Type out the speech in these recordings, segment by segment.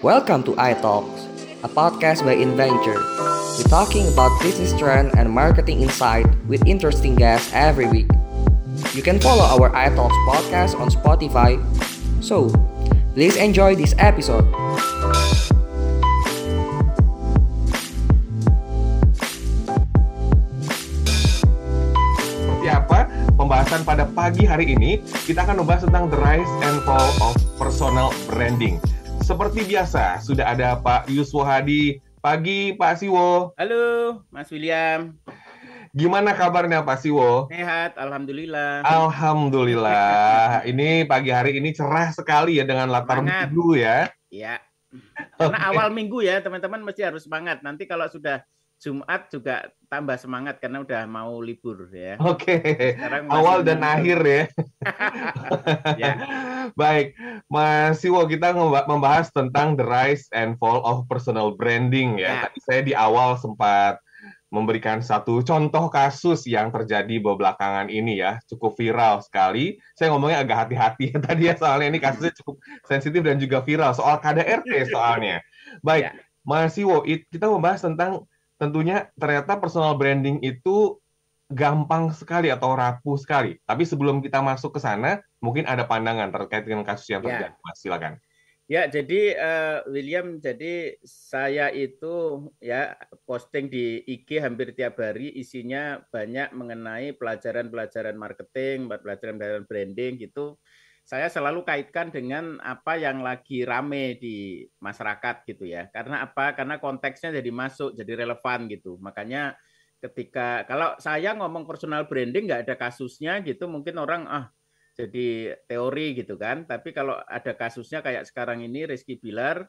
Welcome to iTalks, a podcast by InVenture. We're talking about business trend and marketing insight with interesting guests every week. You can follow our iTalks podcast on Spotify. So, please enjoy this episode. pembahasan pada pagi hari ini kita akan membahas tentang the rise and fall of personal branding seperti biasa sudah ada Pak Yuswo Hadi pagi Pak Siwo Halo, Mas William. gimana kabarnya Pak Siwo Sehat, alhamdulillah. Alhamdulillah ini pagi hari ini cerah sekali ya dengan latar minggu ya Ya. Karena awal minggu ya, teman-teman mesti harus semangat. Nanti kalau sudah Jumat juga tambah semangat karena udah mau libur ya. Oke Sekarang masih awal dan minggu. akhir ya Ya. Baik, Mas Siwo, kita membahas tentang the rise and fall of personal branding ya. Ya. Tadi saya di awal sempat memberikan satu contoh kasus yang terjadi belakangan ini ya, cukup viral sekali. Saya ngomongnya agak hati-hati ya tadi ya, soalnya ini kasusnya cukup sensitif dan juga viral soal KDRT soalnya. Baik, Ya. Mas Siwo, it- kita membahas tentang tentunya ternyata personal branding itu gampang sekali atau rapuh sekali. Tapi sebelum kita masuk ke sana, mungkin ada pandangan terkait dengan kasus yang Ya. terjadi. Mas, silakan. Ya, jadi eh, William, jadi saya itu ya posting di IG hampir tiap hari isinya banyak mengenai pelajaran-pelajaran marketing, pelajaran-pelajaran branding gitu. Saya selalu kaitkan dengan apa yang lagi rame di masyarakat gitu ya. Karena apa? Karena konteksnya jadi masuk, jadi relevan gitu. Makanya ketika kalau saya ngomong personal branding nggak ada kasusnya gitu, mungkin orang ah jadi teori gitu kan. Tapi kalau ada kasusnya kayak sekarang ini Rizky Bilar,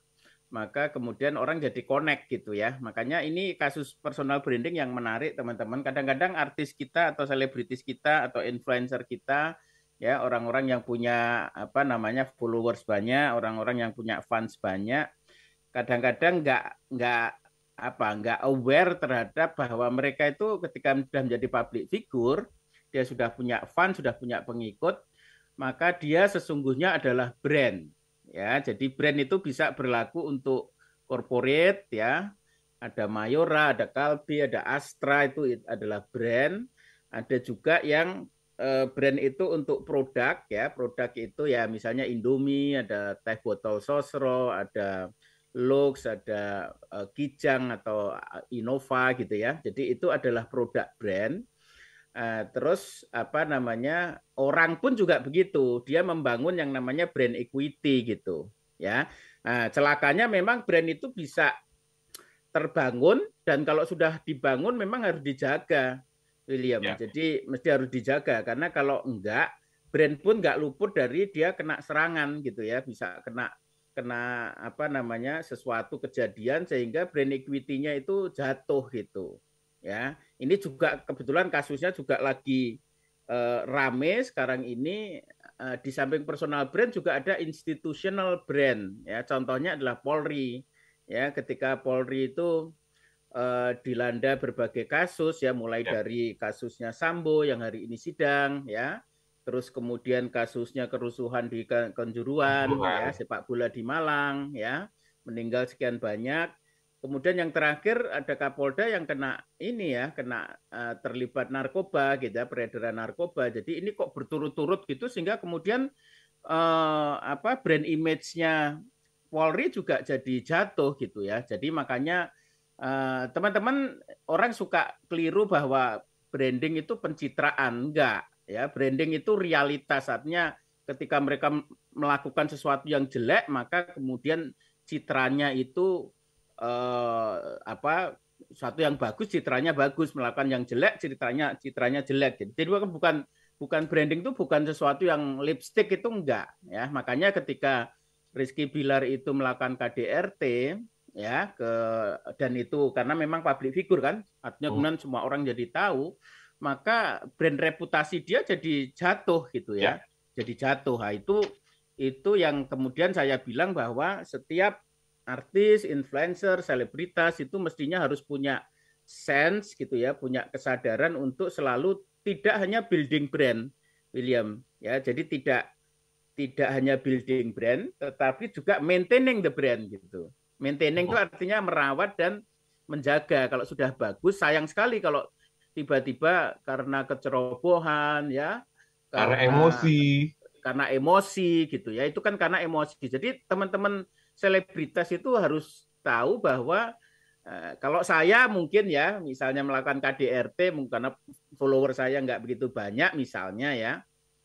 maka kemudian orang jadi connect gitu ya. Makanya ini kasus personal branding yang menarik teman-teman. Kadang-kadang artis kita atau selebritis kita atau influencer kita ya orang-orang yang punya apa namanya followers banyak, orang-orang yang punya fans banyak, kadang-kadang nggak nggak apa nggak aware terhadap bahwa mereka itu ketika sudah menjadi public figure, dia sudah punya fans, sudah punya pengikut, maka dia sesungguhnya adalah brand ya. Jadi brand itu bisa berlaku untuk corporate ya. Ada Mayora ada Kalbi ada Astra itu adalah brand. Ada juga yang brand itu untuk produk ya. Produk itu ya misalnya Indomie ada teh botol sosro ada Lux ada eh, Kijang atau eh, Innova gitu ya. Jadi itu adalah produk brand. Terus apa namanya orang pun juga begitu. Dia membangun yang namanya brand equity gitu ya. Nah, celakanya memang brand itu bisa terbangun dan kalau sudah dibangun memang harus dijaga William Ya. jadi mesti harus dijaga. Karena kalau enggak brand pun enggak luput dari dia kena serangan gitu ya. Bisa kena kena apa namanya sesuatu kejadian sehingga brand equity-nya itu jatuh gitu ya. Ini juga kebetulan kasusnya juga lagi eh, rame sekarang ini. Eh, di samping personal brand juga ada institutional brand ya. Contohnya adalah Polri ya. Ketika Polri itu eh, dilanda berbagai kasus ya mulai Ya. dari kasusnya Sambo yang hari ini sidang ya terus kemudian kasusnya kerusuhan di Kanjuruhan. ya sepak bola di Malang ya meninggal sekian banyak Kemudian yang terakhir ada Kapolda yang kena ini ya, kena eh, terlibat narkoba gitu ya, peredaran narkoba. Jadi ini kok berturut-turut gitu sehingga kemudian eh, apa brand image-nya Polri juga jadi jatuh gitu ya. Jadi makanya eh, teman-teman orang suka keliru bahwa branding itu pencitraan, enggak ya. Branding itu realitas artinya ketika mereka melakukan sesuatu yang jelek maka kemudian citranya itu eh, apa suatu yang bagus citranya bagus. Melakukan yang jelek citranya citranya jelek. Jadi bukan bukan branding itu bukan sesuatu yang lipstick itu enggak ya. Makanya ketika Rizky Bilar itu melakukan KDRT ya ke dan itu karena memang public figure kan artinya Hmm. kemudian semua orang jadi tahu maka brand reputasi dia jadi jatuh gitu ya, jadi jatuh nah, itu itu yang kemudian saya bilang bahwa setiap artis, influencer, selebritas itu mestinya harus punya sense gitu ya, punya kesadaran untuk selalu tidak hanya building brand, William ya. Jadi tidak tidak hanya building brand, tetapi juga maintaining the brand gitu. Maintaining itu artinya merawat dan menjaga. Kalau sudah bagus, sayang sekali kalau tiba-tiba karena kecerobohan ya, karena, karena emosi, karena emosi gitu ya. Itu kan karena emosi. Jadi teman-teman selebritas itu harus tahu bahwa eh, kalau saya mungkin ya, misalnya melakukan KDRT, mungkin karena follower saya nggak begitu banyak misalnya ya,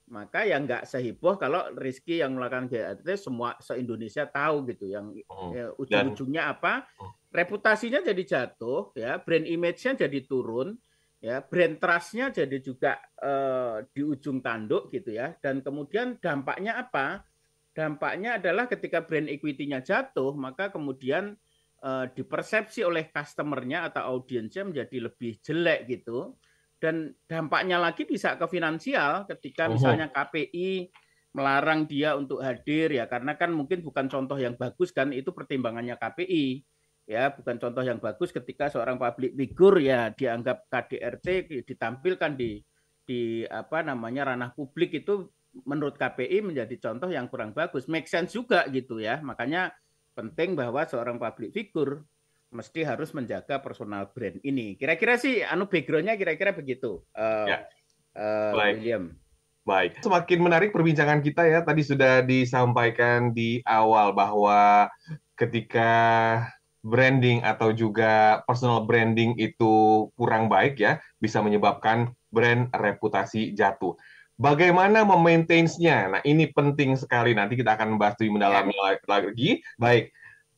maka yang nggak seheboh kalau Rizky yang melakukan GRT semua se-Indonesia tahu gitu yang oh, ya, ujung-ujungnya apa? Oh. reputasinya jadi jatuh ya brand image-nya jadi turun ya brand trust-nya jadi juga uh, di ujung tanduk gitu ya. Dan kemudian dampaknya apa? Dampaknya adalah ketika brand equity-nya jatuh maka kemudian uh, dipersepsi oleh customer-nya atau audiensnya menjadi lebih jelek gitu dan dampaknya lagi bisa ke finansial ketika misalnya KPI melarang dia untuk hadir ya. Karena kan mungkin bukan contoh yang bagus kan itu pertimbangannya KPI ya bukan contoh yang bagus ketika seorang public figure ya dianggap KDRT ditampilkan di di apa namanya ranah publik itu menurut KPI menjadi contoh yang kurang bagus. Make sense juga gitu ya. Makanya penting bahwa seorang public figure mesti harus menjaga personal brand ini. Kira-kira sih anu backgroundnya kira-kira begitu, uh, ya. uh, Baik. William. Baik, semakin menarik perbincangan kita ya. Tadi sudah disampaikan di awal bahwa ketika branding atau juga personal branding itu kurang baik ya, bisa menyebabkan brand reputasi jatuh. Bagaimana memaintainnya? Nah, ini penting sekali. Nanti kita akan membahas lebih mendalam ya. lagi. Baik,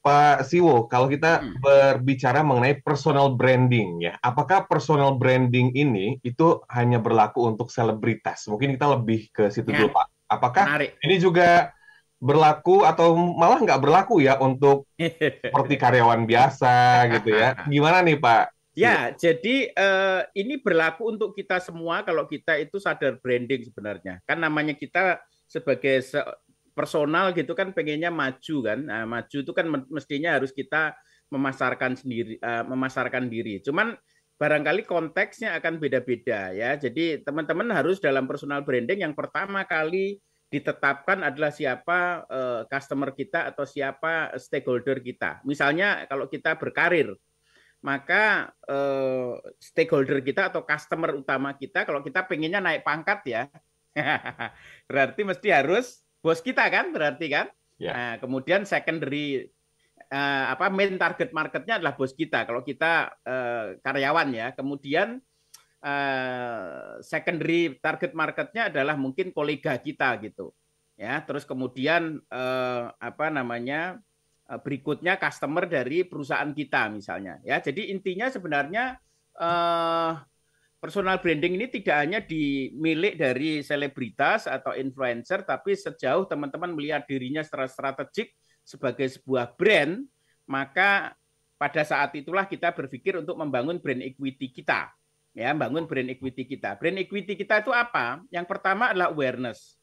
Pak Siwo, kalau kita hmm. berbicara mengenai personal branding ya, apakah personal branding ini itu hanya berlaku untuk selebritas? Mungkin kita lebih ke situ ya. dulu Pak. Apakah Menarik. ini juga berlaku atau malah nggak berlaku ya untuk seperti karyawan biasa gitu ya? Gimana nih Pak? Ya, jadi uh, ini berlaku untuk kita semua kalau kita itu sadar branding sebenarnya. Kan namanya kita sebagai se personal gitu kan pengennya maju kan. Nah, maju itu kan mestinya harus kita memasarkan sendiri uh, memasarkan diri. Cuman barangkali konteksnya akan beda-beda ya. Jadi teman-teman harus dalam personal branding yang pertama kali ditetapkan adalah siapa uh, customer kita atau siapa stakeholder kita. Misalnya kalau kita berkarir, maka uh, stakeholder kita atau customer utama kita kalau kita pengennya naik pangkat ya, berarti mesti harus bos kita kan berarti kan. Yeah. Nah, kemudian secondary uh, apa main target marketnya adalah bos kita. Kalau kita uh, karyawan ya, kemudian uh, secondary target marketnya adalah mungkin kolega kita gitu. Ya, terus kemudian uh, apa namanya berikutnya customer dari perusahaan kita misalnya. Ya, jadi intinya sebenarnya uh, personal branding ini tidak hanya dimilik dari selebritas atau influencer, tapi sejauh teman-teman melihat dirinya secara strategik sebagai sebuah brand, maka pada saat itulah kita berpikir untuk membangun brand equity kita. Ya, membangun brand equity kita. Brand equity kita itu apa? Yang pertama adalah awareness.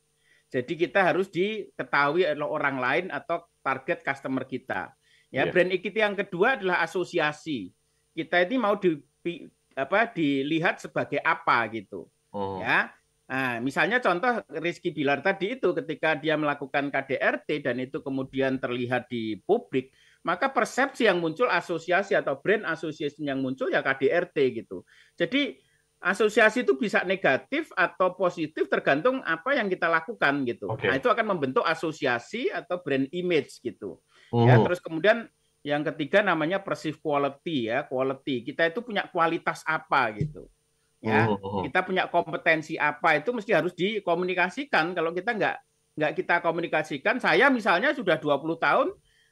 Jadi kita harus diketahui oleh orang lain atau target customer kita. Ya, yeah. brand equity yang kedua adalah asosiasi. Kita ini mau di, apa dilihat sebagai apa gitu. Oh. Ya. Nah, misalnya contoh Rizky Bilar tadi itu ketika dia melakukan KDRT dan itu kemudian terlihat di publik, maka persepsi yang muncul asosiasi atau brand association yang muncul ya KDRT gitu. Jadi asosiasi itu bisa negatif atau positif tergantung apa yang kita lakukan gitu. Okay. Nah, itu akan membentuk asosiasi atau brand image gitu. Oh. Ya, terus kemudian yang ketiga namanya perceived quality ya, quality. Kita itu punya kualitas apa gitu. Ya, oh, oh. kita punya kompetensi apa itu mesti harus dikomunikasikan. Kalau kita nggak nggak kita komunikasikan, saya misalnya sudah 20 tahun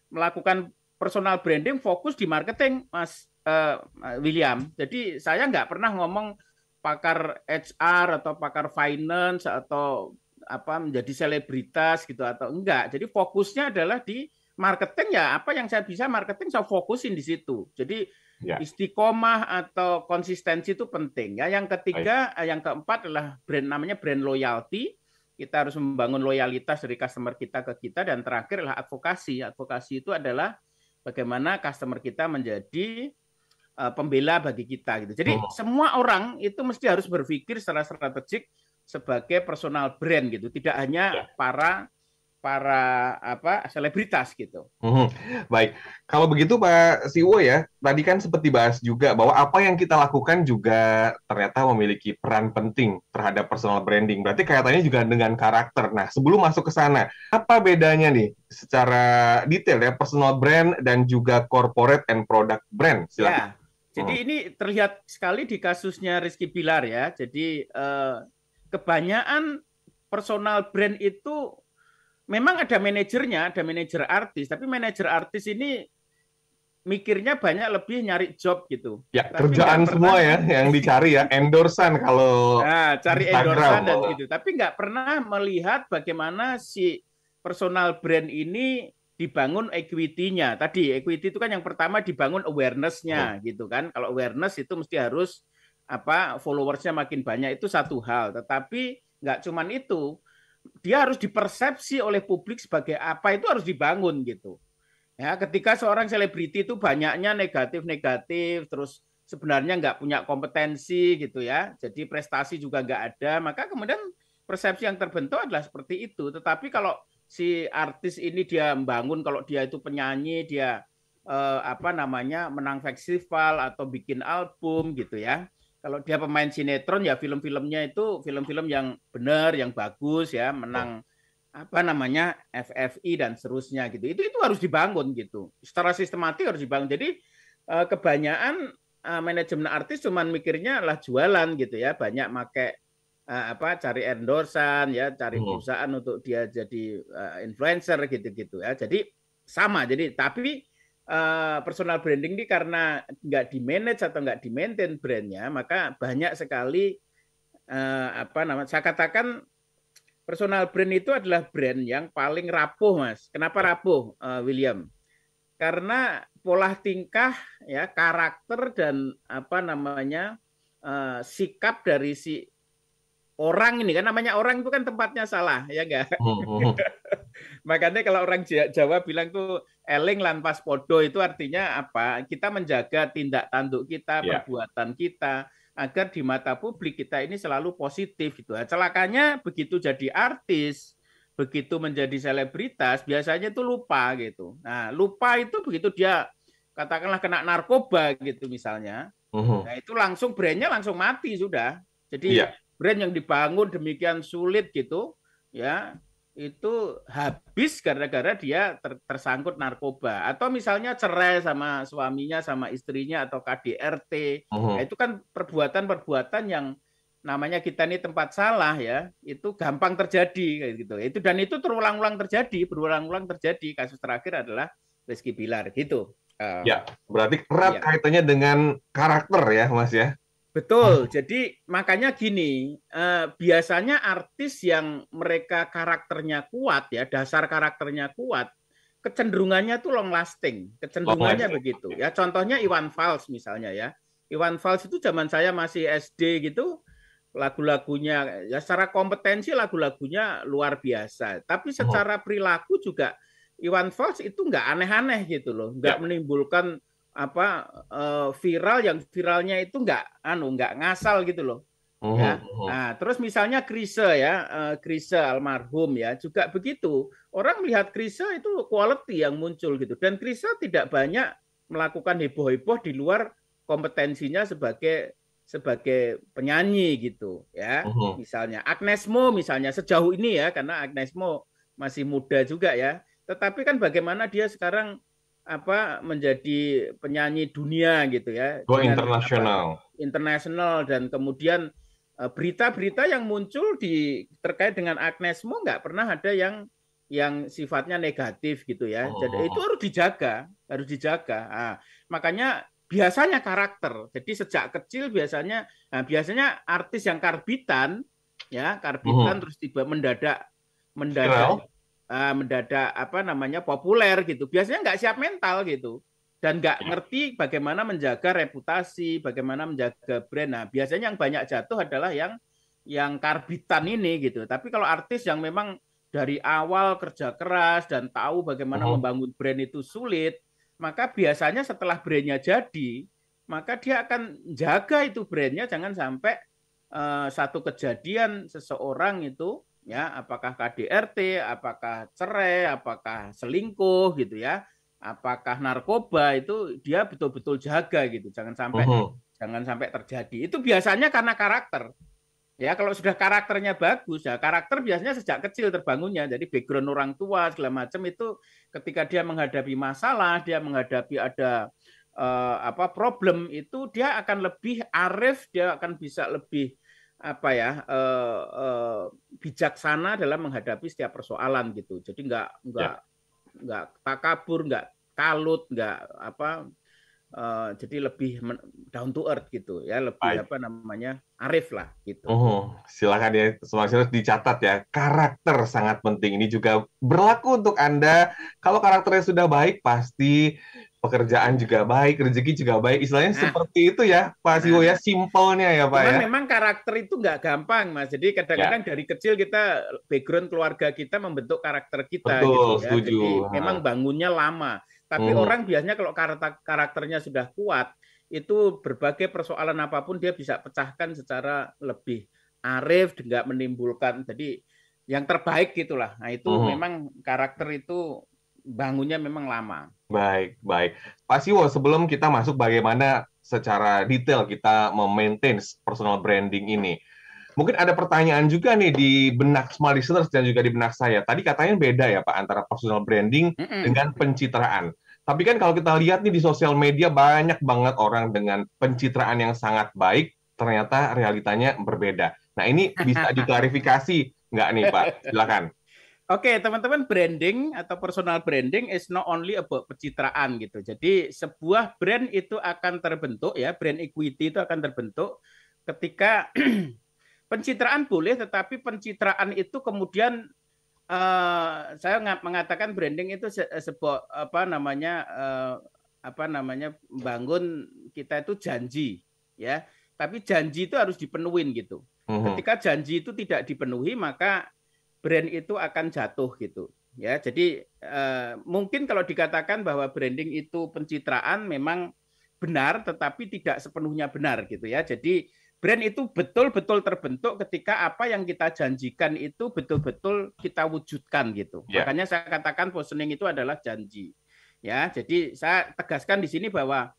melakukan personal branding fokus di marketing, Mas uh, William. Jadi saya nggak pernah ngomong pakar HR atau pakar finance atau apa menjadi selebritas gitu atau enggak. Jadi fokusnya adalah di marketing ya apa yang saya bisa marketing saya fokusin di situ. Jadi ya. istiqomah atau konsistensi itu penting ya. Yang ketiga, Baik. yang keempat adalah brand namanya brand loyalty. Kita harus membangun loyalitas dari customer kita ke kita dan terakhir adalah advokasi. Advokasi itu adalah bagaimana customer kita menjadi uh, pembela bagi kita gitu. Jadi oh. semua orang itu mesti harus berpikir secara strategik sebagai personal brand gitu. Tidak hanya ya. para para apa selebritas gitu. Hmm, baik, kalau begitu Pak Siwo ya, tadi kan sempat dibahas juga bahwa apa yang kita lakukan juga ternyata memiliki peran penting terhadap personal branding. Berarti kaitannya juga dengan karakter. Nah, sebelum masuk ke sana, apa bedanya nih secara detail ya personal brand dan juga corporate and product brand? Silakan. Ya. Jadi hmm. ini terlihat sekali di kasusnya Rizky Bilar ya. Jadi eh, kebanyakan personal brand itu memang ada manajernya, ada manajer artis, tapi manajer artis ini mikirnya banyak lebih nyari job gitu. Ya, tapi kerjaan semua ya yang dicari ya, endorsan kalau Nah, cari Instagram. endorsan dan gitu. Tapi nggak pernah melihat bagaimana si personal brand ini dibangun equity-nya. Tadi equity itu kan yang pertama dibangun awareness-nya hmm. gitu kan. Kalau awareness itu mesti harus apa followersnya makin banyak itu satu hal. Tetapi nggak cuman itu, dia harus dipersepsi oleh publik sebagai apa itu harus dibangun gitu. Ya, ketika seorang selebriti itu banyaknya negatif-negatif, terus sebenarnya nggak punya kompetensi gitu ya, jadi prestasi juga nggak ada, maka kemudian persepsi yang terbentuk adalah seperti itu. Tetapi kalau si artis ini dia membangun, kalau dia itu penyanyi, dia eh, apa namanya menang festival atau bikin album gitu ya, kalau dia pemain sinetron ya film-filmnya itu film-film yang benar, yang bagus ya, menang apa namanya FFI dan seterusnya gitu. Itu itu harus dibangun gitu. Secara sistematis harus dibangun. Jadi eh, kebanyakan eh, manajemen artis cuman mikirnya lah jualan gitu ya, banyak make eh, apa cari endorsan ya, cari hmm. perusahaan untuk dia jadi influencer gitu-gitu ya. Jadi sama. Jadi tapi uh, personal branding ini karena nggak di manage atau nggak di maintain brandnya, maka banyak sekali uh, apa namanya? Saya katakan personal brand itu adalah brand yang paling rapuh, mas. Kenapa rapuh, uh, William? Karena pola tingkah, ya karakter dan apa namanya uh, sikap dari si orang ini kan namanya orang itu kan tempatnya salah ya enggak hmm, hmm. makanya kalau orang Jawa bilang tuh eling lanpas podo itu artinya apa? Kita menjaga tindak tanduk kita yeah. perbuatan kita agar di mata publik kita ini selalu positif gitu. Celakanya begitu jadi artis begitu menjadi selebritas biasanya itu lupa gitu. Nah lupa itu begitu dia katakanlah kena narkoba gitu misalnya. Uh hmm, -huh. nah itu langsung brandnya langsung mati sudah. Jadi yeah brand yang dibangun demikian sulit gitu ya itu habis gara-gara dia ter tersangkut narkoba. Atau misalnya cerai sama suaminya sama istrinya atau KDRT uh -huh. nah, itu kan perbuatan-perbuatan yang namanya kita ini tempat salah ya itu gampang terjadi kayak gitu. Itu dan itu terulang-ulang terjadi berulang-ulang terjadi. Kasus terakhir adalah Rizky Bilar gitu. Uh, ya berarti erat ya. kaitannya dengan karakter ya Mas ya Betul. Jadi makanya gini, eh, biasanya artis yang mereka karakternya kuat ya, dasar karakternya kuat, kecenderungannya tuh long lasting, kecenderungannya long begitu. Ya contohnya Iwan Fals misalnya ya. Iwan Fals itu zaman saya masih SD gitu, lagu-lagunya ya secara kompetensi lagu-lagunya luar biasa. Tapi secara perilaku juga Iwan Fals itu nggak aneh-aneh gitu loh, nggak ya. menimbulkan apa uh, viral yang viralnya itu nggak anu nggak ngasal gitu loh. Uh-huh, ya. nah terus misalnya Krise ya uh, Krise almarhum ya juga begitu. Orang melihat Krise itu quality yang muncul gitu. Dan Krise tidak banyak melakukan heboh-heboh di luar kompetensinya sebagai sebagai penyanyi gitu ya. Uh-huh. misalnya Agnes Mo misalnya sejauh ini ya karena Agnes Mo masih muda juga ya. Tetapi kan bagaimana dia sekarang apa menjadi penyanyi dunia gitu ya. Go internasional. Internasional dan kemudian eh, berita-berita yang muncul di terkait dengan Agnes Mo nggak pernah ada yang yang sifatnya negatif gitu ya. Oh. Jadi itu harus dijaga, harus dijaga. Nah, makanya biasanya karakter. Jadi sejak kecil biasanya nah biasanya artis yang karbitan ya, karbitan uh terus tiba mendadak mendadak uh, mendadak apa namanya populer gitu. Biasanya nggak siap mental gitu. Dan nggak ngerti bagaimana menjaga reputasi bagaimana menjaga brand. Nah biasanya yang banyak jatuh adalah yang yang karbitan ini gitu. Tapi kalau artis yang memang dari awal kerja keras dan tahu bagaimana uh-huh. membangun brand itu sulit maka biasanya setelah brandnya jadi maka dia akan jaga itu brandnya. Jangan sampai uh, satu kejadian seseorang itu ya apakah KDRT, apakah cerai, apakah selingkuh gitu ya, apakah narkoba itu dia betul-betul jaga gitu, jangan sampai jangan sampai terjadi. Itu biasanya karena karakter. Ya kalau sudah karakternya bagus ya karakter biasanya sejak kecil terbangunnya. Jadi background orang tua segala macam itu ketika dia menghadapi masalah, dia menghadapi ada uh, apa problem itu dia akan lebih arif, dia akan bisa lebih apa ya uh, uh, bijaksana dalam menghadapi setiap persoalan gitu. Jadi nggak nggak ya. nggak takabur, nggak kalut, nggak apa Uh, jadi lebih down to earth gitu ya lebih Baik. apa namanya arif lah gitu. Oh, silakan ya harus dicatat ya karakter sangat penting ini juga berlaku untuk anda kalau karakternya sudah baik pasti pekerjaan juga baik, rezeki juga baik. Istilahnya nah, seperti itu ya, Pak Siwo nah, ya, simpelnya ya Pak ya. Memang karakter itu nggak gampang, Mas. Jadi kadang-kadang ya. dari kecil kita background keluarga kita membentuk karakter kita Betul, gitu ya. Setuju. Jadi memang bangunnya lama. Tapi hmm. orang biasanya kalau karakter karakternya sudah kuat, itu berbagai persoalan apa pun dia bisa pecahkan secara lebih arif, nggak menimbulkan. Jadi yang terbaik gitulah. Nah itu hmm. memang karakter itu bangunnya memang lama. Baik, baik. Pak Siwo, sebelum kita masuk bagaimana secara detail kita memaintain personal branding ini, mungkin ada pertanyaan juga nih di benak small listeners dan juga di benak saya. Tadi katanya beda ya Pak antara personal branding mm -mm. dengan pencitraan. Tapi kan kalau kita lihat nih di sosial media banyak banget orang dengan pencitraan yang sangat baik, ternyata realitanya berbeda. Nah ini bisa diklarifikasi nggak nih Pak? Silakan. Oke, okay, teman-teman, branding atau personal branding is not only about pencitraan gitu. Jadi sebuah brand itu akan terbentuk ya, brand equity itu akan terbentuk ketika pencitraan boleh, tetapi pencitraan itu kemudian uh, saya mengatakan branding itu se sebuah apa namanya uh, apa namanya bangun kita itu janji ya, tapi janji itu harus dipenuhin gitu. Mhm. Ketika janji itu tidak dipenuhi maka brand itu akan jatuh gitu. Ya, jadi uh, mungkin kalau dikatakan bahwa branding itu pencitraan memang benar, tetapi tidak sepenuhnya benar gitu ya. Jadi brand itu betul-betul terbentuk ketika apa yang kita janjikan itu betul-betul kita wujudkan gitu. Yeah. Makanya saya katakan positioning itu adalah janji. Ya, jadi saya tegaskan di sini bahwa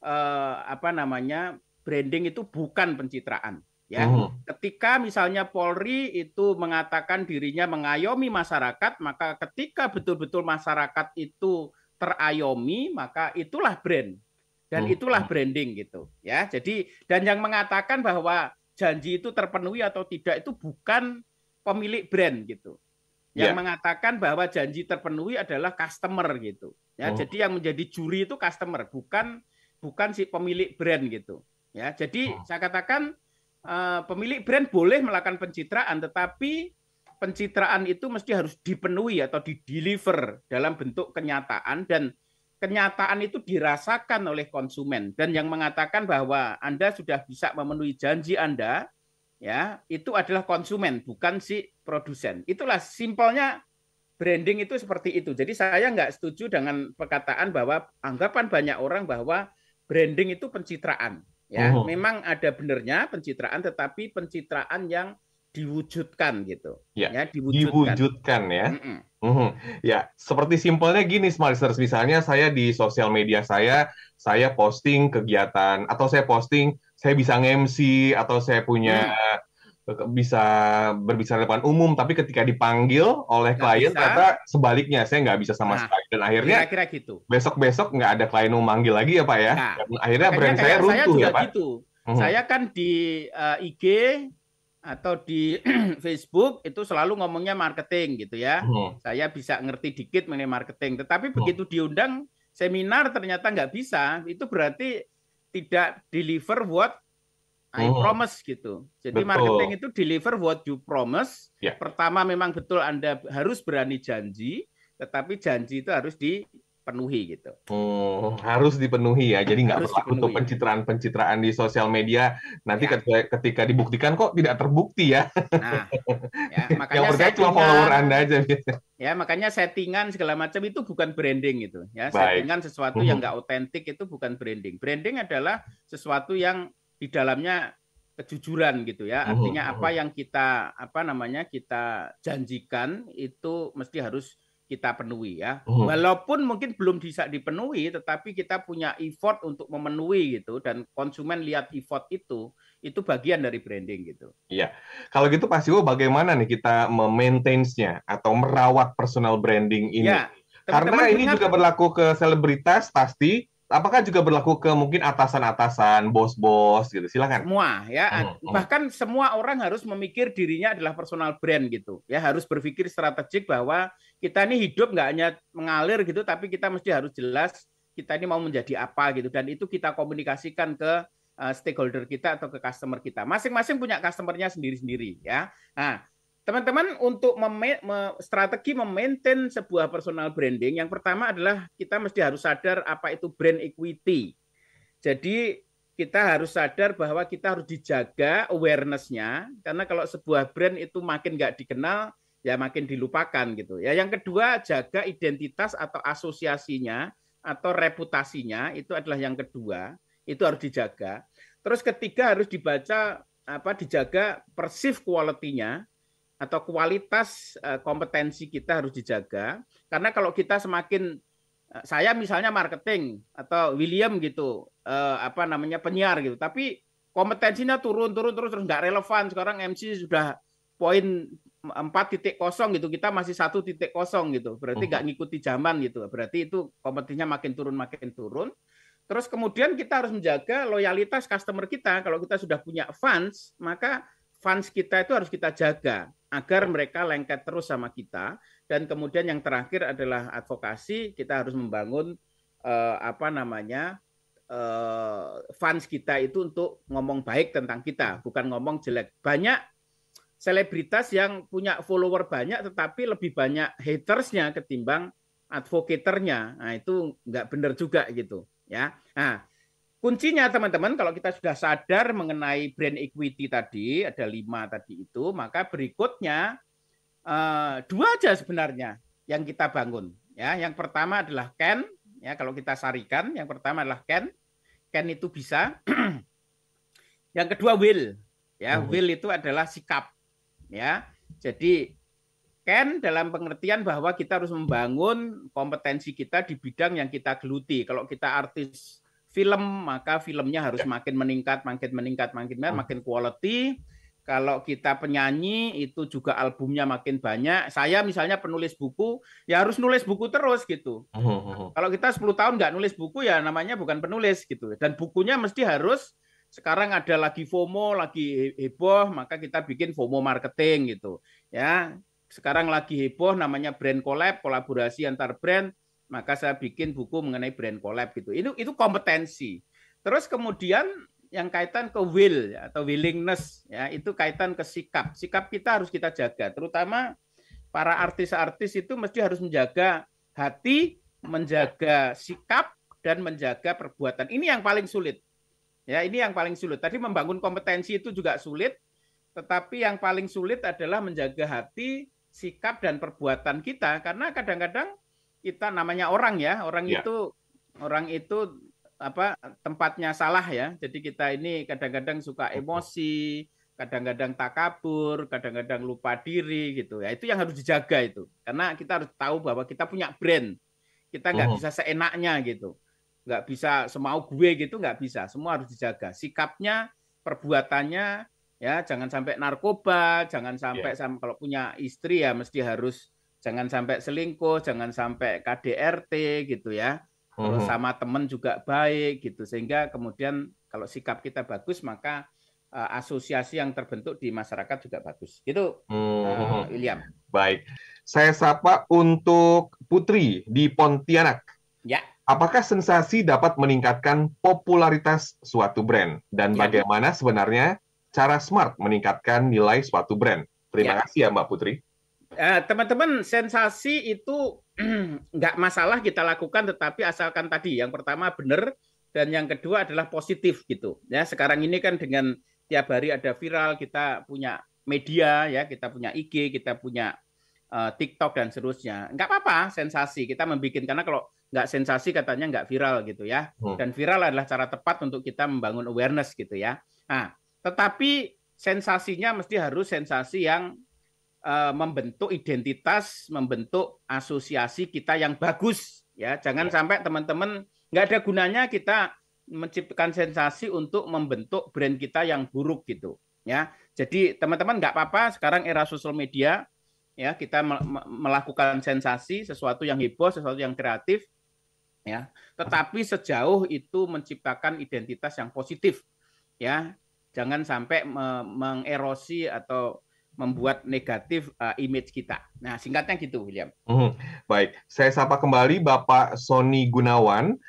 uh, apa namanya branding itu bukan pencitraan ya. Uh. Ketika misalnya Polri itu mengatakan dirinya mengayomi masyarakat, maka ketika betul-betul masyarakat itu terayomi, maka itulah brand dan uh. itulah branding gitu, ya. Jadi dan yang mengatakan bahwa janji itu terpenuhi atau tidak itu bukan pemilik brand gitu. Yang yeah. mengatakan bahwa janji terpenuhi adalah customer gitu. Ya, uh. jadi yang menjadi juri itu customer, bukan bukan si pemilik brand gitu. Ya, jadi saya katakan Eh, pemilik brand boleh melakukan pencitraan, tetapi pencitraan itu mesti harus dipenuhi atau dideliver dalam bentuk kenyataan dan kenyataan itu dirasakan oleh konsumen. Dan yang mengatakan bahwa Anda sudah bisa memenuhi janji Anda ya itu adalah konsumen bukan si produsen. Itulah simpelnya branding itu seperti itu. Jadi saya nggak setuju dengan perkataan bahwa anggapan banyak orang bahwa branding itu pencitraan Ya, oh. memang ada benernya pencitraan, tetapi pencitraan yang diwujudkan gitu. Ya, ya diwujudkan. diwujudkan ya. Mm -mm. Mm Ya, seperti simpelnya gini, Smalisters. Misalnya saya di sosial media saya, saya posting kegiatan atau saya posting saya bisa nge-MC atau saya punya mm bisa berbicara depan umum, tapi ketika dipanggil oleh gak klien bisa. ternyata sebaliknya saya nggak bisa sama nah, sekali dan akhirnya kira-kira gitu. Besok-besok nggak ada klien mau manggil lagi ya pak ya. Nah, dan akhirnya brand saya runtuh saya juga ya pak. Gitu. Hmm. Saya kan di uh, eh, IG atau di Facebook itu selalu ngomongnya marketing gitu ya. Hmm. Saya bisa ngerti dikit mengenai marketing, tetapi hmm. begitu diundang seminar ternyata nggak bisa, itu berarti tidak deliver what I oh. promise gitu. Jadi betul. marketing itu deliver what you promise. Yeah. Pertama memang betul Anda harus berani janji, tetapi janji itu harus dipenuhi gitu. Oh, harus dipenuhi ya. Jadi nggak berlaku untuk pencitraan-pencitraan di sosial media. Nanti ya. ketika, ketika dibuktikan kok tidak terbukti ya. Nah, ya makanya yang percaya cuma follower Anda aja. Ya, makanya settingan segala macam itu bukan branding itu. Ya, Baik. settingan sesuatu yang nggak otentik itu bukan branding. Branding adalah sesuatu yang di dalamnya kejujuran gitu ya. Mhm, Artinya mhm. apa yang kita apa namanya kita janjikan itu mesti harus kita penuhi ya. Walaupun mungkin belum bisa dipenuhi, tetapi kita punya effort untuk memenuhi gitu dan konsumen lihat effort itu, itu bagian dari branding gitu. Kalau gitu Pak Siwo bagaimana nih kita memaintain-nya atau merawat personal branding ini? Ya, Karena teman-teman ini ingat- juga berlaku ke selebritas pasti. Apakah juga berlaku ke mungkin atasan-atasan, bos-bos gitu? Silakan. semua ya Hmm, hmm. bahkan semua orang harus memikir dirinya adalah personal brand gitu ya harus berpikir strategik bahwa kita ini hidup nggak hanya mengalir gitu tapi kita mesti harus jelas kita ini mau menjadi apa gitu dan itu kita komunikasikan ke uh, stakeholder kita atau ke customer kita masing-masing punya customernya sendiri-sendiri ya nah teman-teman untuk meme- me- strategi memaintain sebuah personal branding yang pertama adalah kita mesti harus sadar apa itu brand equity. Jadi kita harus sadar bahwa kita harus dijaga awareness-nya karena kalau sebuah brand itu makin nggak dikenal ya makin dilupakan gitu ya. Yang kedua jaga identitas atau asosiasinya atau reputasinya itu adalah yang kedua itu harus dijaga. Terus ketiga harus dibaca apa dijaga perceive quality-nya atau kualitas eh, kompetensi kita harus dijaga. Karena kalau kita semakin eh, saya misalnya marketing atau William gitu eh, apa namanya penyiar gitu. Tapi kompetensinya turun turun terus terus nggak relevan. Sekarang MC sudah poin 4.0 gitu kita masih satu titik kosong gitu. Berarti nggak ngikuti zaman gitu. Berarti itu kompetisinya makin turun makin turun. Terus kemudian kita harus menjaga loyalitas customer kita. Kalau kita sudah punya fans maka fans kita itu harus kita jaga agar mereka lengket terus sama kita. Dan kemudian yang terakhir adalah advokasi. Kita harus membangun eh, apa namanya eh, fans kita itu untuk ngomong baik tentang kita bukan ngomong jelek. Banyak selebritas yang punya follower banyak tetapi lebih banyak hatersnya ketimbang advocaternya nah itu nggak benar juga gitu ya. Nah kuncinya teman-teman kalau kita sudah sadar mengenai brand equity tadi ada lima tadi itu maka berikutnya eh, dua aja sebenarnya yang kita bangun ya. Yang pertama adalah can ya kalau kita sarikan yang pertama adalah can can itu bisa. Yang kedua will ya. Mhm. will itu adalah sikap ya. Jadi can dalam pengertian bahwa kita harus membangun kompetensi kita di bidang yang kita geluti. Kalau kita artis film maka filmnya harus makin meningkat makin meningkat makin meningkat, Hmm. makin quality kalau kita penyanyi itu juga albumnya makin banyak saya misalnya penulis buku ya harus nulis buku terus gitu Mhm, kalau kita 10 tahun nggak nulis buku ya namanya bukan penulis gitu. Dan bukunya mesti harus sekarang ada lagi FOMO, lagi heboh, maka kita bikin FOMO marketing gitu. Ya, sekarang lagi heboh namanya brand collab, kolaborasi antar brand, maka saya bikin buku mengenai brand collab gitu. Itu itu kompetensi. Terus kemudian yang kaitan ke will ya, atau willingness ya, itu kaitan ke sikap. Sikap kita harus kita jaga, terutama para artis-artis itu mesti harus menjaga hati, menjaga sikap dan menjaga perbuatan. Ini yang paling sulit. Ya, ini yang paling sulit. Tadi membangun kompetensi itu juga sulit, tetapi yang paling sulit adalah menjaga hati, sikap dan perbuatan kita karena kadang-kadang kita namanya orang ya, orang Ya. itu orang itu apa tempatnya salah ya. Jadi kita ini kadang-kadang suka emosi, kadang-kadang takabur, kadang-kadang lupa diri gitu ya. Itu yang harus dijaga itu. Karena kita harus tahu bahwa kita punya brand. Kita nggak Mhm. bisa seenaknya gitu. Nggak bisa semau gue gitu, nggak bisa. Semua harus dijaga. Sikapnya, perbuatannya, ya jangan sampai narkoba, jangan sampai sam- kalau punya istri ya mesti harus jangan sampai selingkuh, jangan sampai KDRT gitu ya. Terus mhm. sama teman juga baik gitu sehingga kemudian kalau sikap kita bagus maka eh, asosiasi yang terbentuk di masyarakat juga bagus. Gitu Mhm. eh, William. Baik, saya sapa untuk Putri di Pontianak. Ya. Apakah sensasi dapat meningkatkan popularitas suatu brand dan Ya. bagaimana sebenarnya cara smart meningkatkan nilai suatu brand? Terima Ya. kasih ya Mbak Putri. Eh, teman-teman sensasi itu nggak masalah kita lakukan tetapi asalkan tadi yang pertama benar dan yang kedua adalah positif gitu. Ya sekarang ini kan dengan tiap hari ada viral kita punya media ya kita punya IG kita punya eh, TikTok dan seterusnya. Nggak apa-apa sensasi kita membuat karena kalau nggak sensasi katanya nggak viral gitu ya. Hmm. dan viral adalah cara tepat untuk kita membangun awareness gitu ya. Nah tetapi sensasinya mesti harus sensasi yang uh, membentuk identitas, membentuk asosiasi kita yang bagus ya. Jangan ya. sampai teman-teman nggak ada gunanya kita menciptakan sensasi untuk membentuk brand kita yang buruk gitu ya. Jadi teman-teman nggak apa-apa sekarang era sosial media ya kita melakukan sensasi sesuatu yang heboh, sesuatu yang kreatif ya. Tetapi sejauh itu menciptakan identitas yang positif ya. Jangan sampai mengerosi atau membuat negatif uh, image kita. Nah, singkatnya gitu, William. Hmm, baik, saya sapa kembali Bapak Sony Gunawan.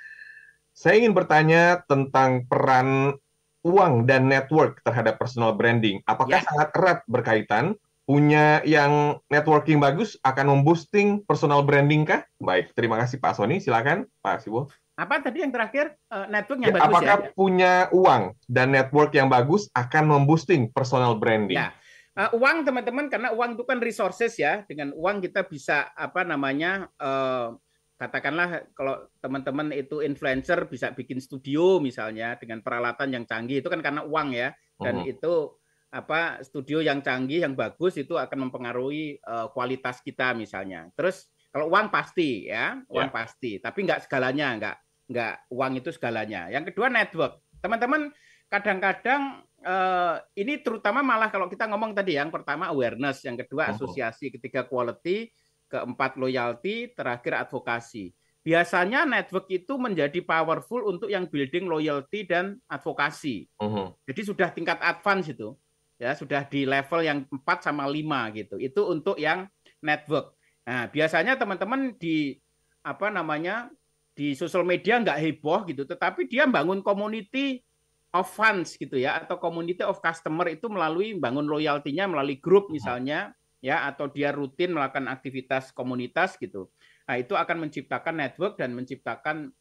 Saya ingin bertanya tentang peran uang dan network terhadap personal branding. Apakah ya. sangat erat berkaitan? Punya yang networking bagus akan memboosting personal branding kah? Baik, terima kasih Pak Sony. Silakan Pak Siwo. Apa tadi yang terakhir? Uh, network yang ya, bagus apakah ya? punya uang dan network yang bagus akan memboosting personal branding? Ya. Uh, uang teman-teman karena uang itu kan resources ya. Dengan uang kita bisa apa namanya uh, katakanlah kalau teman-teman itu influencer bisa bikin studio misalnya dengan peralatan yang canggih. Itu kan karena uang ya. Dan uh itu apa studio yang canggih yang bagus itu akan mempengaruhi uh, kualitas kita misalnya. Terus kalau uang pasti ya uang yeah. pasti. Tapi nggak segalanya nggak nggak uang itu segalanya. Yang kedua network. Teman-teman kadang-kadang uh, ini terutama malah kalau kita ngomong tadi yang pertama awareness yang kedua asosiasi ketiga quality keempat loyalty, terakhir advokasi. Biasanya network itu menjadi powerful untuk yang building loyalty dan advokasi. Uh-huh. Jadi sudah tingkat advance itu. Ya, sudah di level yang 4 sama 5 gitu. Itu untuk yang network. Nah, biasanya teman-teman di apa namanya? di sosial media nggak heboh gitu, tetapi dia bangun community of fans gitu ya atau community of customer itu melalui bangun loyaltinya melalui grup misalnya ya atau dia rutin melakukan aktivitas komunitas gitu. Nah, itu akan menciptakan network dan menciptakan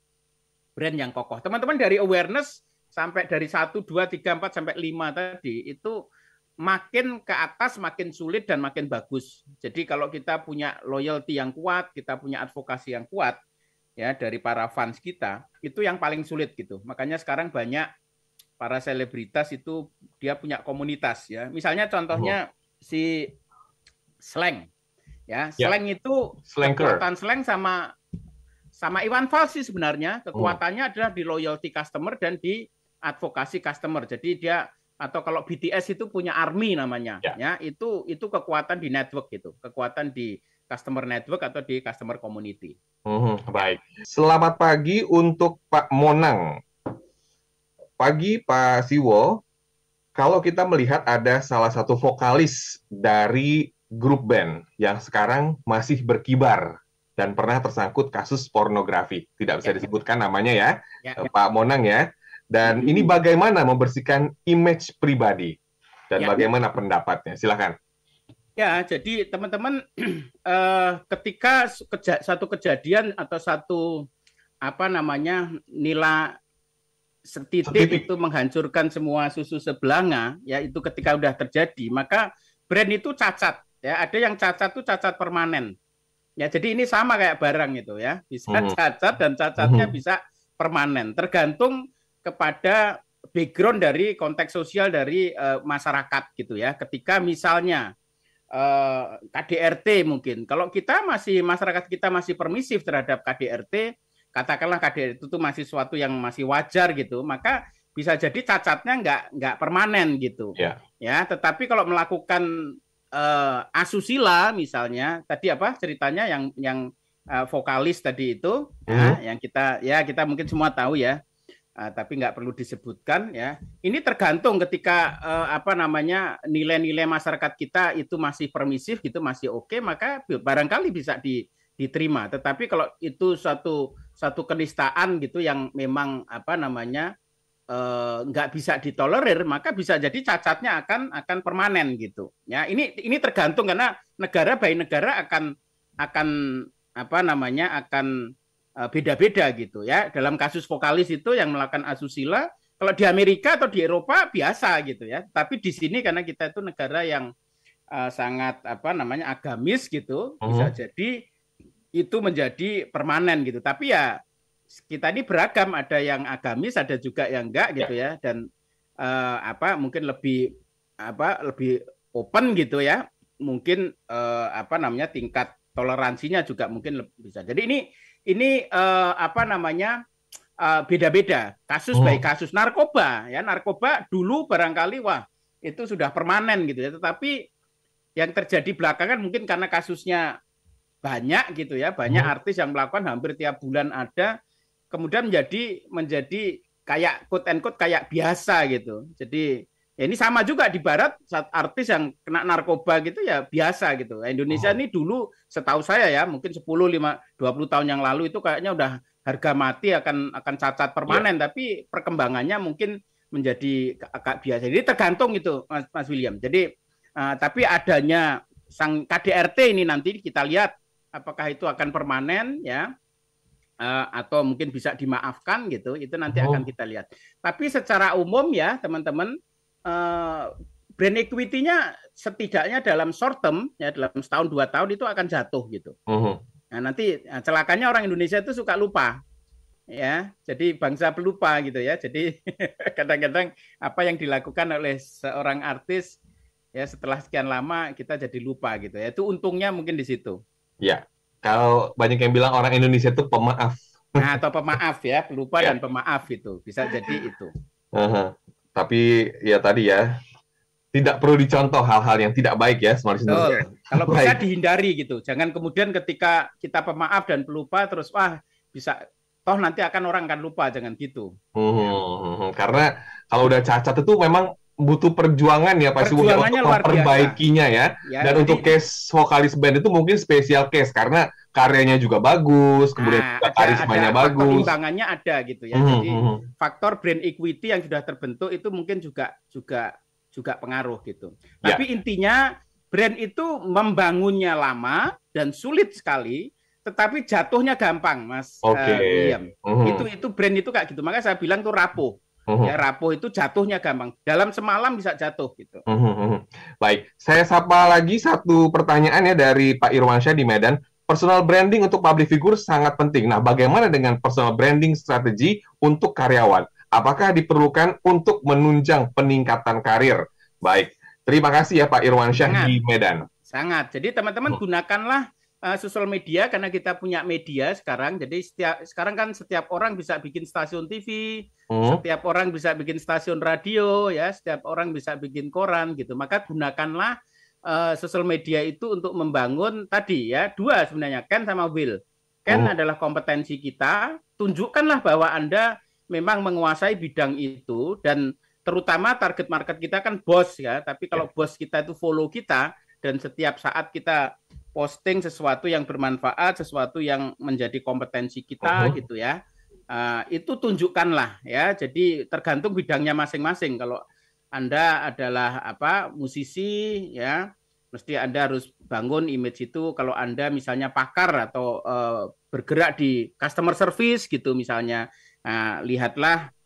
brand yang kokoh. Teman-teman dari awareness sampai dari 1 2 3 4 sampai 5 tadi itu makin ke atas makin sulit dan makin bagus. Jadi kalau kita punya loyalty yang kuat, kita punya advokasi yang kuat ya dari para fans kita, itu yang paling sulit gitu. Makanya sekarang banyak para selebritas itu dia punya komunitas ya. Misalnya contohnya oh. si slang. Ya, slang itu Slanker. kekuatan slang sama sama Iwan Fals sih sebenarnya. Kekuatannya oh. adalah di loyalty customer dan di advokasi customer. Jadi dia atau kalau BTS itu punya army namanya, ya, ya itu itu kekuatan di network gitu, kekuatan di customer network atau di customer community. Hmm, baik. Selamat pagi untuk Pak Monang. Pagi Pak Siwo. Kalau kita melihat ada salah satu vokalis dari grup band yang sekarang masih berkibar dan pernah tersangkut kasus pornografi. Tidak bisa ya. disebutkan namanya ya, ya, ya. Pak Monang ya. Dan hmm. ini bagaimana membersihkan image pribadi dan ya. bagaimana pendapatnya? Silakan. Ya, jadi teman-teman eh, ketika keja satu kejadian atau satu apa namanya nilai setitik, setitik itu menghancurkan semua susu sebelanga, ya itu ketika sudah terjadi, maka brand itu cacat Ya, ada yang cacat tuh cacat permanen. Ya, jadi ini sama kayak barang itu ya. Bisa hmm. cacat dan cacatnya hmm. bisa permanen. Tergantung kepada background dari konteks sosial dari uh, masyarakat gitu ya. Ketika misalnya uh, eh, KDRT mungkin. Kalau kita masih masyarakat kita masih permisif terhadap KDRT, katakanlah KDRT itu masih suatu yang masih wajar gitu, maka bisa jadi cacatnya nggak nggak permanen gitu. Yeah. Ya, tetapi kalau melakukan uh, asusila misalnya tadi apa ceritanya yang yang uh, vokalis tadi itu ya, hmm. ya, yang kita ya kita mungkin semua tahu ya uh, tapi nggak perlu disebutkan ya ini tergantung ketika uh, apa namanya nilai-nilai masyarakat kita itu masih permisif gitu masih oke okay, maka barangkali bisa di, diterima. Tetapi kalau itu satu satu kenistaan gitu yang memang apa namanya Eh, nggak bisa ditolerir maka bisa jadi cacatnya akan akan permanen gitu. Ya ini ini tergantung karena negara by negara akan akan apa namanya akan eh, beda-beda gitu ya. Dalam kasus vokalis itu yang melakukan asusila kalau di Amerika atau di Eropa biasa gitu ya. Tapi di sini karena kita itu negara yang uh, sangat apa namanya agamis gitu uh -huh. bisa jadi itu menjadi permanen gitu. Tapi ya kita ini beragam, ada yang agamis, ada juga yang enggak gitu ya. Dan uh, apa mungkin lebih apa lebih open gitu ya. Mungkin uh, apa namanya tingkat toleransinya juga mungkin lebih bisa. Jadi ini ini uh, apa namanya beda-beda. Uh, kasus oh. baik kasus. Narkoba ya. Narkoba dulu barangkali wah itu sudah permanen gitu ya. Tetapi yang terjadi belakangan mungkin karena kasusnya banyak gitu ya banyak oh. artis yang melakukan hampir tiap bulan ada kemudian menjadi menjadi kayak quote and quote kayak biasa gitu jadi Ya ini sama juga di barat saat artis yang kena narkoba gitu ya biasa gitu. Indonesia oh. ini dulu setahu saya ya mungkin 10 5 20 tahun yang lalu itu kayaknya udah harga mati akan akan cacat permanen yeah. tapi perkembangannya mungkin menjadi agak biasa. Jadi tergantung itu Mas, Mas William. Jadi uh, tapi adanya sang KDRT ini nanti kita lihat apakah itu akan permanen ya uh, atau mungkin bisa dimaafkan gitu. Itu nanti oh. akan kita lihat. Tapi secara umum ya teman-teman uh, brand equity-nya setidaknya dalam short term ya dalam setahun dua tahun itu akan jatuh gitu. Uh-huh. Nah, nanti nah, celakanya orang Indonesia itu suka lupa ya jadi bangsa pelupa gitu ya jadi kadang-kadang apa yang dilakukan oleh seorang artis ya setelah sekian lama kita jadi lupa gitu ya itu untungnya mungkin di situ ya kalau banyak yang bilang orang Indonesia itu pemaaf nah atau pemaaf ya pelupa ya. dan pemaaf itu bisa jadi itu uh -huh tapi ya tadi ya tidak perlu dicontoh hal-hal yang tidak baik ya smart. Kalau bisa dihindari gitu. Jangan kemudian ketika kita pemaaf dan pelupa terus wah bisa toh nanti akan orang akan lupa jangan gitu. Hmm, hmm. Karena kalau udah cacat itu memang butuh perjuangan ya pasti untuk memperbaikinya ya. ya. Dan jadi, untuk case vokalis band itu mungkin spesial case karena karyanya juga bagus, kemudian nah, juga karismanya ada, bagus. Pertimbangannya ada gitu ya. Hmm, Jadi hmm, hmm. faktor brand equity yang sudah terbentuk itu mungkin juga juga juga pengaruh gitu. Ya. Tapi intinya brand itu membangunnya lama dan sulit sekali, tetapi jatuhnya gampang, Mas. Oke. Okay. Uh, hmm. Itu itu brand itu kayak gitu. Makanya saya bilang tuh rapuh. Hmm. Ya rapuh itu jatuhnya gampang. Dalam semalam bisa jatuh gitu. Hmm. Baik, saya sapa lagi satu pertanyaan ya dari Pak Irwansyah di Medan personal branding untuk public figure sangat penting. Nah, bagaimana dengan personal branding strategi untuk karyawan? Apakah diperlukan untuk menunjang peningkatan karir? Baik, terima kasih ya Pak Irwan Syah di Medan. Sangat. Jadi teman-teman hmm. gunakanlah uh, sosial media karena kita punya media sekarang. Jadi setiap sekarang kan setiap orang bisa bikin stasiun TV, hmm. setiap orang bisa bikin stasiun radio, ya, setiap orang bisa bikin koran gitu. Maka gunakanlah uh, sosial media itu untuk membangun tadi ya dua sebenarnya Ken sama Will. Ken oh. adalah kompetensi kita, tunjukkanlah bahwa Anda memang menguasai bidang itu dan terutama target market kita kan bos ya, tapi kalau yeah. bos kita itu follow kita dan setiap saat kita posting sesuatu yang bermanfaat, sesuatu yang menjadi kompetensi kita uh-huh. gitu ya. Uh, itu tunjukkanlah ya. Jadi tergantung bidangnya masing-masing. Kalau anda adalah apa musisi ya mesti Anda harus bangun image itu kalau Anda misalnya pakar atau uh, bergerak di customer service gitu misalnya nah, lihatlah uh,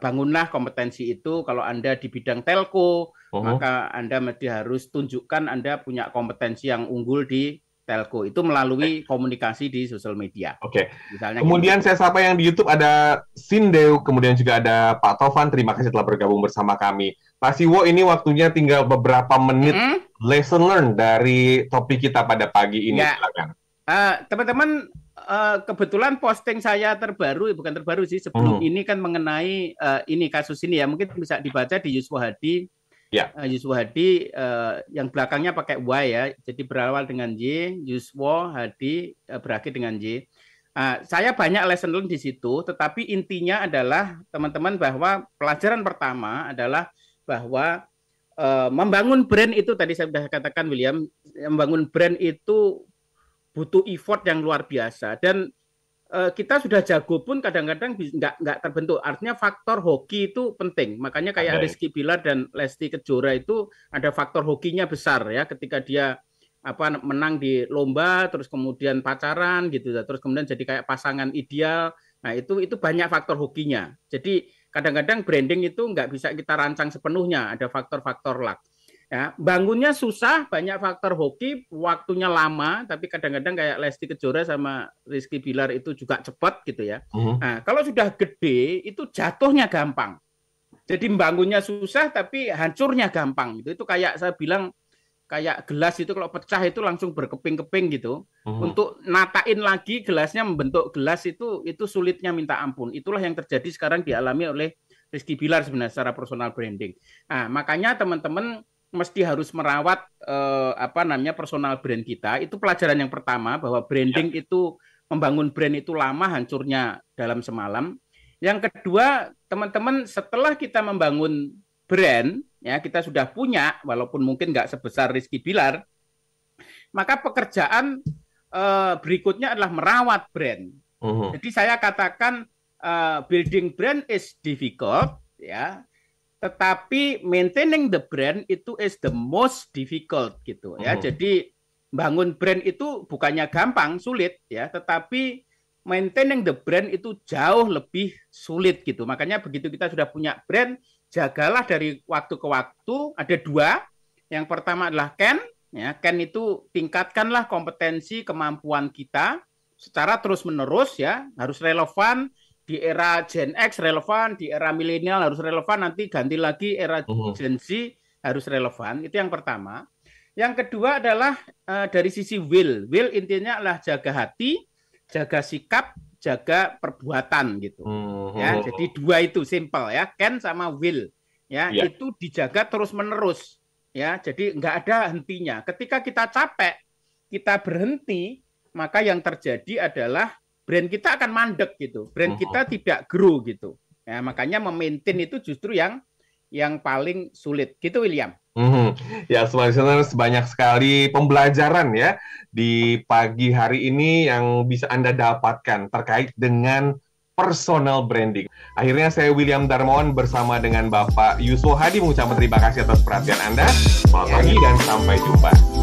bangunlah kompetensi itu kalau Anda di bidang telco uh-huh. maka Anda mesti harus tunjukkan Anda punya kompetensi yang unggul di telco itu melalui komunikasi di sosial media. Oke. Okay. kemudian gitu. saya sapa yang di YouTube ada Sindeu, kemudian juga ada Pak Tovan. Terima kasih telah bergabung bersama kami. Pak Siwo, ini waktunya tinggal beberapa menit mm -hmm. lesson learn dari topik kita pada pagi ini. Ya. Silakan. Uh, teman-teman, uh, kebetulan posting saya terbaru, bukan terbaru sih, sebelum hmm. ini kan mengenai uh, ini kasus ini ya, mungkin bisa dibaca di Yusuf Hadi Ya. Uh, Yuswo Hadi uh, yang belakangnya pakai Y ya, jadi berawal dengan Y, Yuswo Hadi uh, berakhir dengan Y. Uh, saya banyak lesson learn di situ, tetapi intinya adalah teman-teman bahwa pelajaran pertama adalah bahwa uh, membangun brand itu tadi saya sudah katakan William, membangun brand itu butuh effort yang luar biasa dan Eh, kita sudah jago pun kadang-kadang nggak nggak terbentuk. Artinya faktor hoki itu penting. Makanya kayak. Rizky Bilar dan Lesti Kejora itu ada faktor hokinya besar ya ketika dia apa menang di lomba terus kemudian pacaran gitu terus kemudian jadi kayak pasangan ideal nah itu itu banyak faktor hokinya jadi kadang-kadang branding itu nggak bisa kita rancang sepenuhnya ada faktor-faktor luck Ya, bangunnya susah, banyak faktor hoki, waktunya lama, tapi kadang-kadang kayak Lesti Kejora sama Rizky Bilar itu juga cepat gitu ya. Uh-huh. Nah, kalau sudah gede itu jatuhnya gampang. Jadi membangunnya susah tapi hancurnya gampang gitu. Itu kayak saya bilang kayak gelas itu kalau pecah itu langsung berkeping-keping gitu. Uh-huh. Untuk natain lagi gelasnya membentuk gelas itu itu sulitnya minta ampun. Itulah yang terjadi sekarang dialami oleh Rizky Bilar sebenarnya secara personal branding. Nah, makanya teman-teman mesti harus merawat eh, apa namanya personal brand kita. Itu pelajaran yang pertama bahwa branding ya. itu membangun brand itu lama hancurnya dalam semalam. Yang kedua, teman-teman setelah kita membangun brand, ya kita sudah punya, walaupun mungkin nggak sebesar Rizky Bilar, maka pekerjaan uh, berikutnya adalah merawat brand. Uh-huh. Jadi saya katakan uh, building brand is difficult, ya, tetapi maintaining the brand itu is the most difficult gitu, ya. Uh-huh. Jadi bangun brand itu bukannya gampang, sulit, ya, tetapi maintaining the brand itu jauh lebih sulit gitu. Makanya begitu kita sudah punya brand, jagalah dari waktu ke waktu. Ada dua. Yang pertama adalah Ken. Ya, Ken itu tingkatkanlah kompetensi kemampuan kita secara terus menerus ya harus relevan di era Gen X relevan di era milenial harus relevan nanti ganti lagi era uh-huh. Gen Z harus relevan itu yang pertama yang kedua adalah uh, dari sisi will will intinya adalah jaga hati jaga sikap, jaga perbuatan gitu. Hmm. Ya, jadi dua itu simple ya, can sama will. Ya, yeah. itu dijaga terus-menerus. Ya, jadi nggak ada hentinya. Ketika kita capek, kita berhenti, maka yang terjadi adalah brand kita akan mandek gitu. Brand hmm. kita tidak grow gitu. Ya, makanya memaintain itu justru yang yang paling sulit. Gitu William. Hmm, ya, sebenarnya banyak sekali pembelajaran ya di pagi hari ini yang bisa Anda dapatkan terkait dengan personal branding. Akhirnya saya William Darmawan bersama dengan Bapak Yusuf Hadi mengucapkan terima kasih atas perhatian Anda. Selamat pagi dan sampai jumpa.